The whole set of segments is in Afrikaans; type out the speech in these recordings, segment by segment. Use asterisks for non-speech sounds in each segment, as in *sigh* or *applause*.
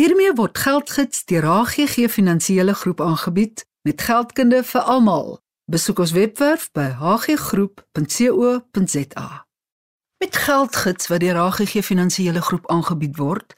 Hiermee word geldgids deur HGG Finansiële Groep aangebied met geldkunde vir almal. Besoek ons webwerf by hggroep.co.za. Met geldgids wat deur HGG Finansiële Groep aangebied word,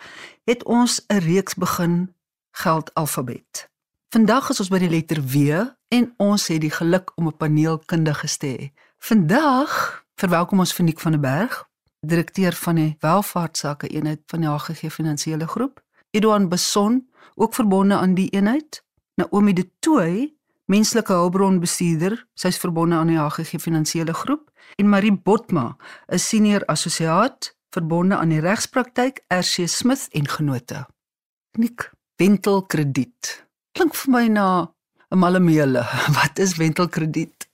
het ons 'n reeks begin geld alfabet. Vandag is ons by die letter W en ons het die geluk om 'n paneelkundige te hê. Vandag verwelkom ons Finiek van der Berg, direkteur van die welvaartsake eenheid van die HGG Finansiële Groep. Edouard Beson, ook verbonde aan die eenheid. Naomi de Tooy, menslike hulpbronbestuurder, sy's verbonde aan die HGG Finansiële Groep en Marie Botma, 'n senior assosiaat verbonde aan die regspraktyk RC Smith en Genote. Nik Wentel Krediet. Klink vir my na 'n malemele. *laughs* Wat is Wentel Krediet?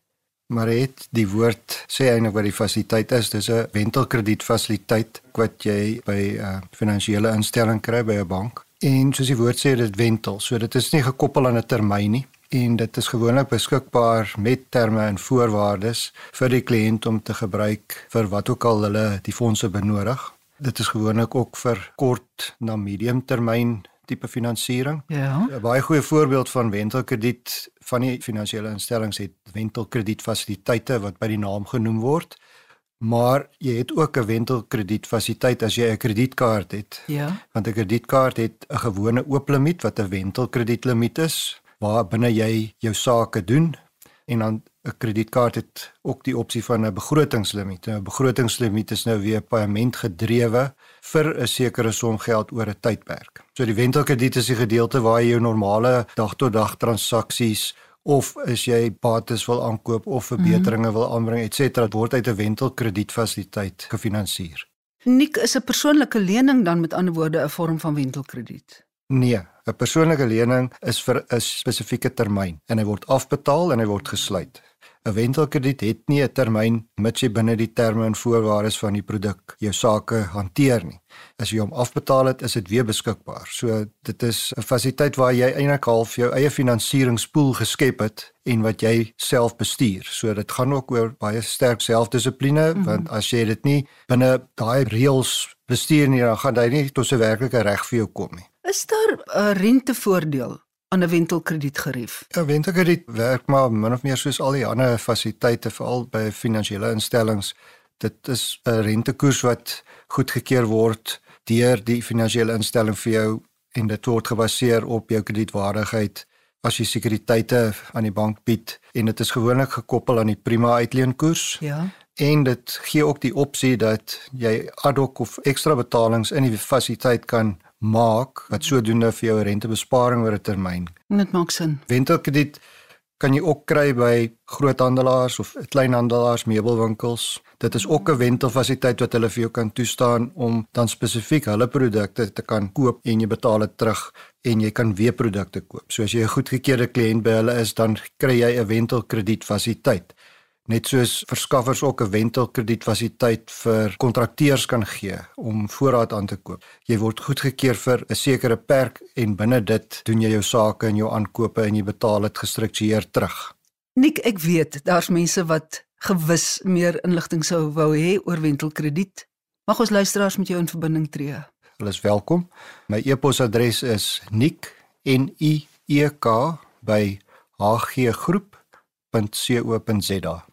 Maar het die woord sê eintlik wat die fasiliteit is, dis 'n wentelkrediet fasiliteit wat jy by 'n uh, finansiële instelling kry by 'n bank. En soos die woord sê, dit wentel. So dit is nie gekoppel aan 'n termyn nie en dit is gewoonlik beskikbaar met terme en voorwaardes vir die kliënt om te gebruik vir wat ook al hulle die fondse benodig. Dit is gewoonlik ook vir kort na medium termyn tipe finansiering. Ja. 'n Baie goeie voorbeeld van wentelkrediet van die finansiële instellings het wentelkredietfasiliteite wat by die naam genoem word. Maar jy het ook 'n wentelkredietfasiliteit as jy 'n kredietkaart het. Ja. Want 'n kredietkaart het 'n gewone oop limiet wat 'n wentelkredietlimiet is waar binne jy jou sake doen en dan 'n kredietkaart het ook die opsie van 'n begrotingslimiet. 'n Begrotingslimiet is nou weer paaiement gedrewe vir 'n sekere som geld oor 'n tydperk. So die wentelkrediet is die gedeelte waar jy jou normale dag-tot-dag transaksies of as jy bates wil aankoop of verbeteringe wil aanbring et cetera word uit 'n wentelkredietfasiliteit gefinansier. Nik is 'n persoonlike lening dan met ander woorde 'n vorm van wentelkrediet. Nee, 'n persoonlike lening is vir 'n spesifieke termyn en hy word afbetaal en hy word gesluit. 'n Wentelkrediet het nie 'n termyn mits jy binne die terme en voorwaardes van die produk jou sake hanteer nie. As jy hom afbetaal het, is dit weer beskikbaar. So dit is 'n fasiliteit waar jy eintlik half jou eie finansieringspool geskep het en wat jy self bestuur. So dit gaan ook oor baie sterk selfdissipline mm -hmm. want as jy dit nie binne daai reëls bestuur nie, dan gaan jy nie tot 'n werklike reg vir jou kom nie. Is daar 'n rentevoordeel aan 'n wentelkredietgerief? 'n Wentelkrediet werk maar min of meer soos al die ander fasiliteite veral by finansiële instellings. Dit is 'n rentekoers wat goedgekeur word deur die finansiële instelling vir jou en dit word gebaseer op jou kredietwaardigheid as jy sekuriteite aan die bank bied en dit is gewoonlik gekoppel aan die prima uitleenkoers. Ja. En dit gee ook die opsie dat jy ad hoc of ekstra betalings in die fasiliteit kan maak wat sodoende vir jou rentebesparing oor 'n termyn. Dit maak sin. Wentelkrediet kan jy ook kry by groothandelaars of kleinhandelaars, meubelwinkels. Dit is ook 'n wentelfasiliteit wat hulle vir jou kan toestaan om dan spesifiek hulle produkte te kan koop en jy betaal dit terug en jy kan weer produkte koop. So as jy 'n goedgekeurde kliënt by hulle is, dan kry jy 'n wentelkredietfasiliteit net soos verskaffers ook 'n wentelkredietfasiliteit vir kontrakteurs kan gee om voorraad aan te koop. Jy word goedgekeur vir 'n sekere perk en binne dit doen jy jou sake en jou aankope en jy betaal dit gestruktureer terug. Nik, ek weet daar's mense wat gewis meer inligting sou wou hê oor wentelkrediet. Mag ons luisteraars met jou in verbinding tree? Hulle is welkom. My e-posadres is nik@hggroep.co.za.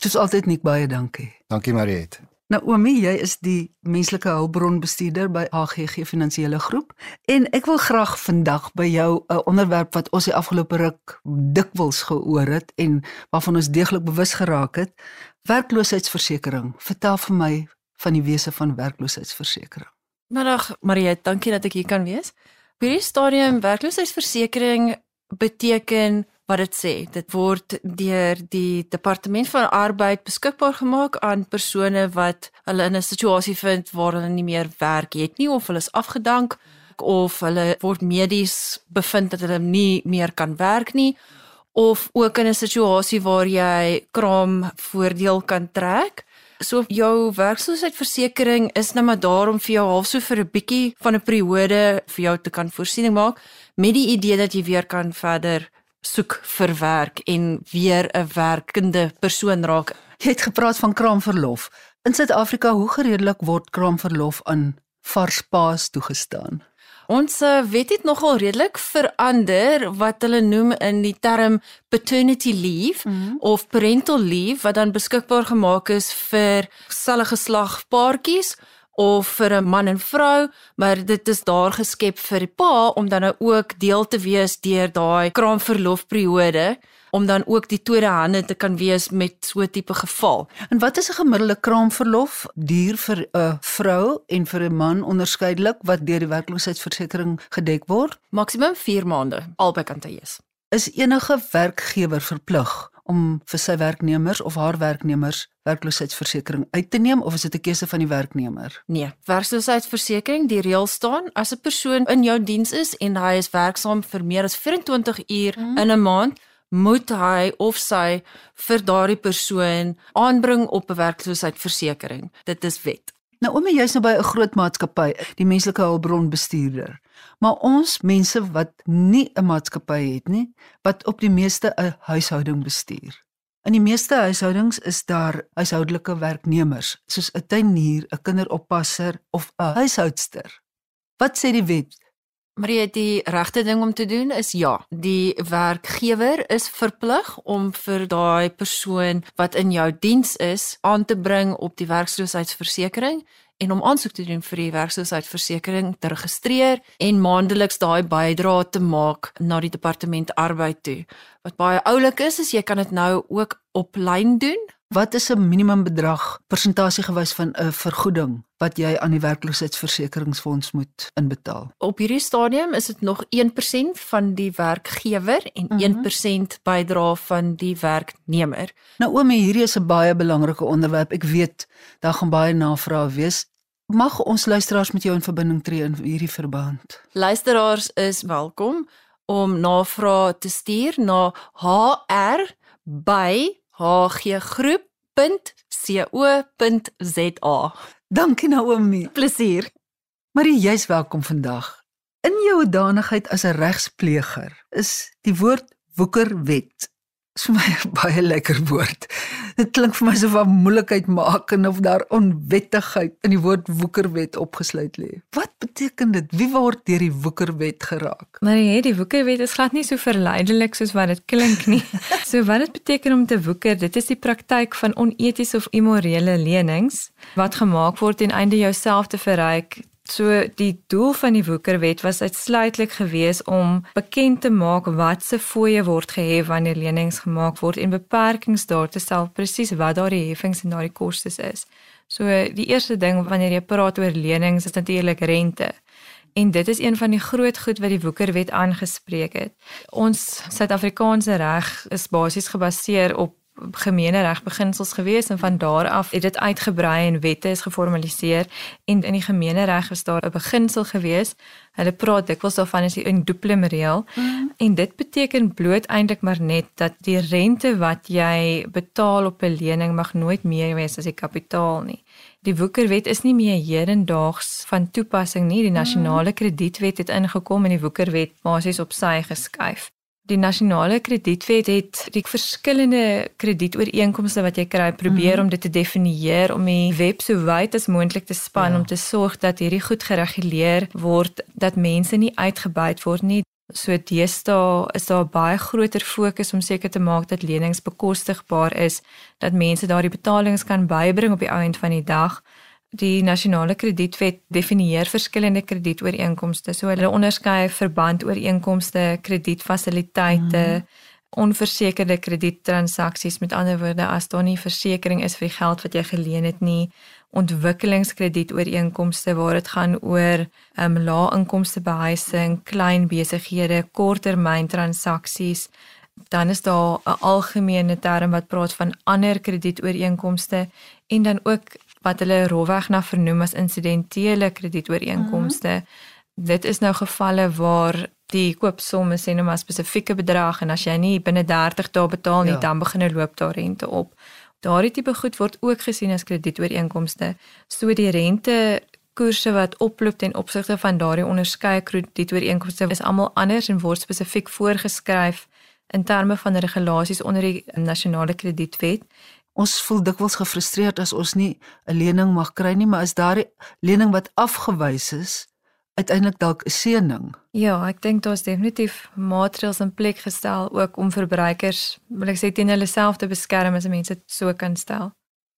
Dis altyd nik baie dankie. Dankie Mariet. Naomi, jy is die menslike hulpbronbestuurder by AGG Finansiële Groep en ek wil graag vandag by jou 'n onderwerp wat ons die afgelope ruk dikwels gehoor het en waarvan ons deeglik bewus geraak het, werkloosheidsversekering. Vertel vir my van die wese van werkloosheidsversekering. Middag Mariet, dankie dat ek hier kan wees. Op hierdie stadium werkloosheidsversekering beteken wat dit sê. Dit word deur die departement van arbeid beskikbaar gemaak aan persone wat hulle in 'n situasie vind waar hulle nie meer werk het nie of hulle is afgedank of hulle word medies bevind dat hulle nie meer kan werk nie of ook in 'n situasie waar jy kraam voordeel kan trek. So jou werkloosheidversekering is nou maar daar om vir jou half so vir 'n bietjie van 'n periode vir jou te kan voorsiening maak met die idee dat jy weer kan verder soek vir werk en weer 'n werkende persoon raak. Jy het gepraat van kraamverlof. In Suid-Afrika, hoe gereedelik word kraamverlof aan vars paas toegestaan? Ons uh, wet het nogal redelik verander wat hulle noem in die term paternity leave mm -hmm. of parental leave wat dan beskikbaar gemaak is vir selfe geslag paartjies of vir 'n man en vrou, maar dit is daar geskep vir die pa om dan nou ook deel te wees deur daai kraamverlofperiode om dan ook die tweede hande te kan wees met so 'n tipe geval. En wat is 'n gemiddelde kraamverlof duur vir 'n vrou en vir 'n man onderskeidelik wat deur die werkloosheidsversekering gedek word? Maksimum 4 maande albei kante is. Is enige werkgewer verplig om vir sy werknemers of haar werknemers werkloosheidsversekering uit te neem of is dit 'n keuse van die werknemer? Nee, werkloosheidsversekering, die reël staan as 'n persoon in jou diens is en hy is werksaam vir meer as 24 uur mm. in 'n maand, moet hy of sy vir daardie persoon aanbring op 'n werkloosheidsversekering. Dit is wet. Nou om jy's nou by 'n groot maatskappy, die menslike hulpbron bestuurder. Maar ons mense wat nie 'n maatskappy het nie, wat op die meeste 'n huishouding bestuur. In die meeste huishoudings is daar huishoudelike werknemers, soos 'n tuinier, 'n kinderoppasser of 'n huishoudster. Wat sê die wet? Maar jy die regte ding om te doen is ja, die werkgewer is verplig om vir daai persoon wat in jou diens is aan te bring op die werksloosheidsversekering en om aansoek te doen vir die werksloosheidsversekering te registreer en maandeliks daai bydrae te maak na die departement arbeid toe. Wat baie oulik is, is jy kan dit nou ook op lyn doen Wat is 'n minimumbedrag persentasie gewys van 'n vergoeding wat jy aan die werkloosheidsversekeringsfonds moet inbetaal? Op hierdie stadium is dit nog 1% van die werkgewer en mm -hmm. 1% bydra van die werknemer. Nou oomie, hierdie is 'n baie belangrike onderwerp. Ek weet daar gaan baie navrae wees. Mag ons luisteraars met jou in verbinding tree in hierdie verband? Luisteraars is welkom om navrae te stuur na hr by hggroep.co.za. Dankie Naomi. Plesier. Marie, jy's welkom vandag. In jou danigheid as 'n regspleger is die woord woekerwet is vir my 'n *laughs* baie lekker woord. Dit klink vir my so van moeilikheid maak en of daar onwettigheid in die woord woekerwet opgesluit lê. Wat beteken dit? Wie word deur die woekerwet geraak? Maar nee, die woekerwet is glad nie so verleidelik soos wat dit klink nie. *laughs* so wat dit beteken om te woeker, dit is die praktyk van onetiese of immorele lenings wat gemaak word ten einde jouself te verryk So die doel van die woekerwet was uitsluitlik gewees om bekend te maak wat se fooie word gehef wanneer lenings gemaak word en beperkings daar te stel presies wat daardie heffings en daardie kostes is. So die eerste ding wanneer jy praat oor lenings is natuurlik rente. En dit is een van die groot goed wat die woekerwet aangespreek het. Ons Suid-Afrikaanse reg is basies gebaseer op gemeenereg beginsels gewees en van daar af het dit uitgebrei en wette is geformaliseer en in die gemeenereg is daar 'n beginsel gewees. Hulle praat dikwels daarvan as die induplim reël mm. en dit beteken bloot eintlik maar net dat die rente wat jy betaal op 'n lening mag nooit meer wees as die kapitaal nie. Die woekerwet is nie meer hedendaags van toepassing nie. Die nasionale kredietwet het ingekom en die woekerwet basies op sy geskuif. Die nasionale kredietwet het die verskillende kredietooreenkomste wat jy kry probeer mm -hmm. om dit te definieer om die web so wyd as moontlik te span ja. om te sorg dat hierdie goed gereguleer word dat mense nie uitgebuit word nie. So deesdae is daar baie groter fokus om seker te maak dat lenings bekostigbaar is, dat mense daardie betalings kan bybring op die ou end van die dag. Die nasionale kredietwet definieer verskillende kredietooreenkomste. So hulle onderskei verbandooreenkomste, kredietfasiliteite, mm. onversekerde kredietransaksies. Met ander woorde, as daar nie versekerings is vir die geld wat jy geleen het nie, ontwikkelingskredietooreenkomste waar dit gaan oor um, lae inkomste behuising, klein besighede, korttermyntransaksies. Dan is daar 'n algemene term wat praat van ander kredietooreenkomste en dan ook wat hulle rowweg na vernoem as insidentele kredietooreenkomste. Mm -hmm. Dit is nou gevalle waar die koopsomme sê nou maar spesifieke bedrag en as jy nie binne 30 dae betaal nie, ja. dan begin 'n loop daar rente op. Daardie tipe goed word ook gesien as kredietooreenkomste. So die rente koerse wat oploop ten opsigte van daardie onderskeie kredietooreenkomste is almal anders en word spesifiek voorgeskryf in terme van regulasies onder die nasionale kredietwet Ons voel dikwels gefrustreerd as ons nie 'n lening mag kry nie, maar as daardie lening wat afgewys is uiteindelik dalk 'n seëning. Ja, ek dink daar's definitief maatreëls in plek gestel ook om verbruikers, wil ek sê teen hulle self te beskerm as mense dit so kan stel.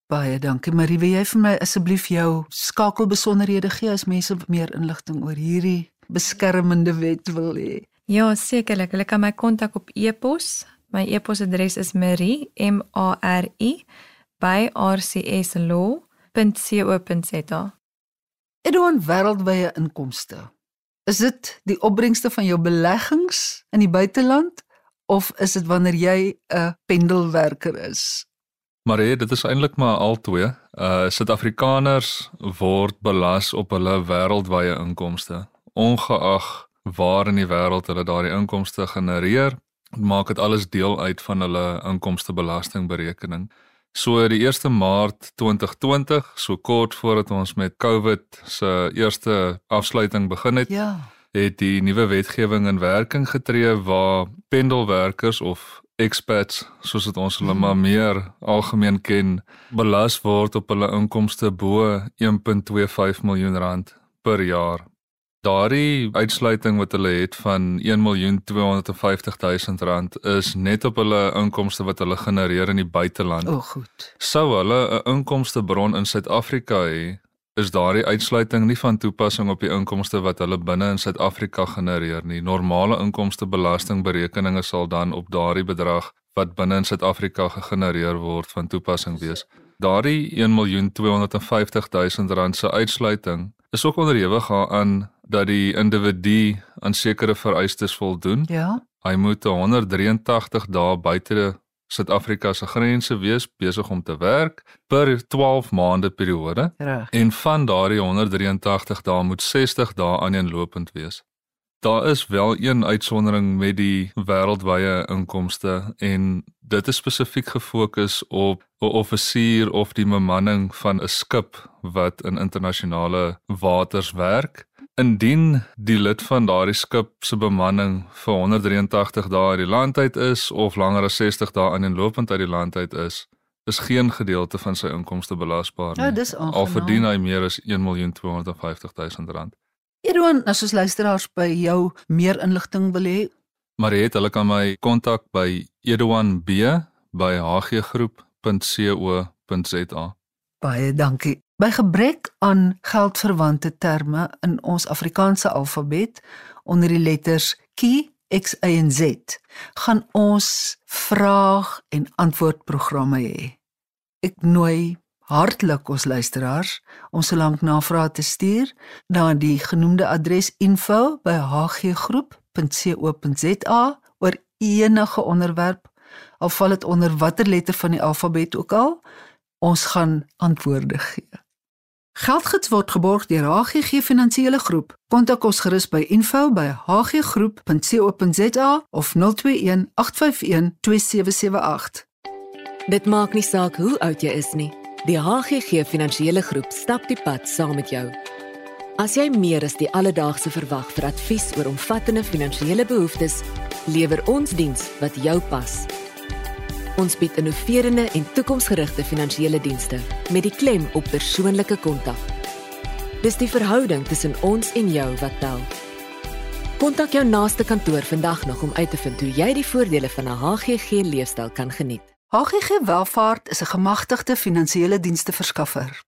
Baie dankie Marie, wil jy vir my asseblief jou skakelbesonderhede gee as mense meer inligting oor hierdie beskermende wet wil hê? Ja, sekerlik. Hulle kan my kontak op e-pos. My e-posadres is marie m a r i by rcslaw.co.za. Edouan wêreldwye inkomste. Is dit die opbrengste van jou beleggings in die buiteland of is dit wanneer jy 'n pendelwerker is? Maar hey, dit is eintlik maar albei. Uh Suid-Afrikaners word belas op hulle wêreldwye inkomste, ongeag waar in die wêreld hulle daardie inkomste genereer, maak dit alles deel uit van hulle inkomstebelastingberekening. So die 1 Maart 2020, so kort voordat ons met COVID se eerste afsluiting begin het, Ja. het die nuwe wetgewing in werking getree waar pendelwerkers of expats, soos dit ons hulle maar meer algemeen ken, belas word op hulle inkomste bo 1.25 miljoen rand per jaar. Daardie uitsluiting wat hulle het van 1.250 000 rand is net op hulle inkomste wat hulle genereer in die buiteland. O, goed. Sou hulle 'n inkomstebron in Suid-Afrika hê, is daardie uitsluiting nie van toepassing op die inkomste wat hulle binne in Suid-Afrika genereer nie. Normale inkomstebelastingberekeninge sal dan op daardie bedrag wat binne in Suid-Afrika gegenereer word van toepassing wees. Daardie 1.250 000 rand se uitsluiting is ook onderhewig aan dat die individu aan sekere vereistes voldoen. Ja. Hy moet 183 dae buite Suid-Afrika se grense wees besig om te werk per 12 maande periode Reg. en van daardie 183 dae moet 60 dae aaneenlopend wees. Daar is wel een uitsondering met die wêreldwye inkomste en dit is spesifiek gefokus op 'n offisier of die bemanning van 'n skip wat in internasionale waters werk. Indien die lid van daardie skip se bemanning vir 183 dae uit die land uit is of langer as 60 dae aaneenlopend uit die land uit is, is geen gedeelte van sy inkomste belasbaar nie. Ja, dis aangenaam. Al verdien hy meer as 1.250 000 rand. Edouan, as ons luisteraars by jou meer inligting wil hê, het hulle kan my kontak by Edouan B by hggroep.co.za. baie dankie. By gebrek aan geldverwante terme in ons Afrikaanse alfabet onder die letters K, X, Y en Z, gaan ons vraag en antwoord programme hê. Ek nooi hartlik ons luisteraars om solank navrae te stuur na die genoemde adres info@hggroep.co.za oor enige onderwerp al val dit onder watter letter van die alfabet ook al ons gaan antwoorde gee. Geldgids word geborg deur HGG Finansiële Groep. Kontak ons gerus by info@hggroep.co.za of 021 851 2778. Dit maak nie saak hoe oud jy is nie. Die HGG Finansiële Groep stap die pad saam met jou. As jy meer as die alledaagse verwag vir advies oor omvattende finansiële behoeftes, lewer ons diens wat jou pas. Ons bied innoverende en toekomsgerigte finansiële dienste met die klem op persoonlike kontak. Dis die verhouding tussen ons en jou wat tel. Kontak jou naaste kantoor vandag nog om uit te vind hoe jy die voordele van 'n HGG leefstyl kan geniet. HGG Welvaart is 'n gemagtigde finansiële dienste verskaffer.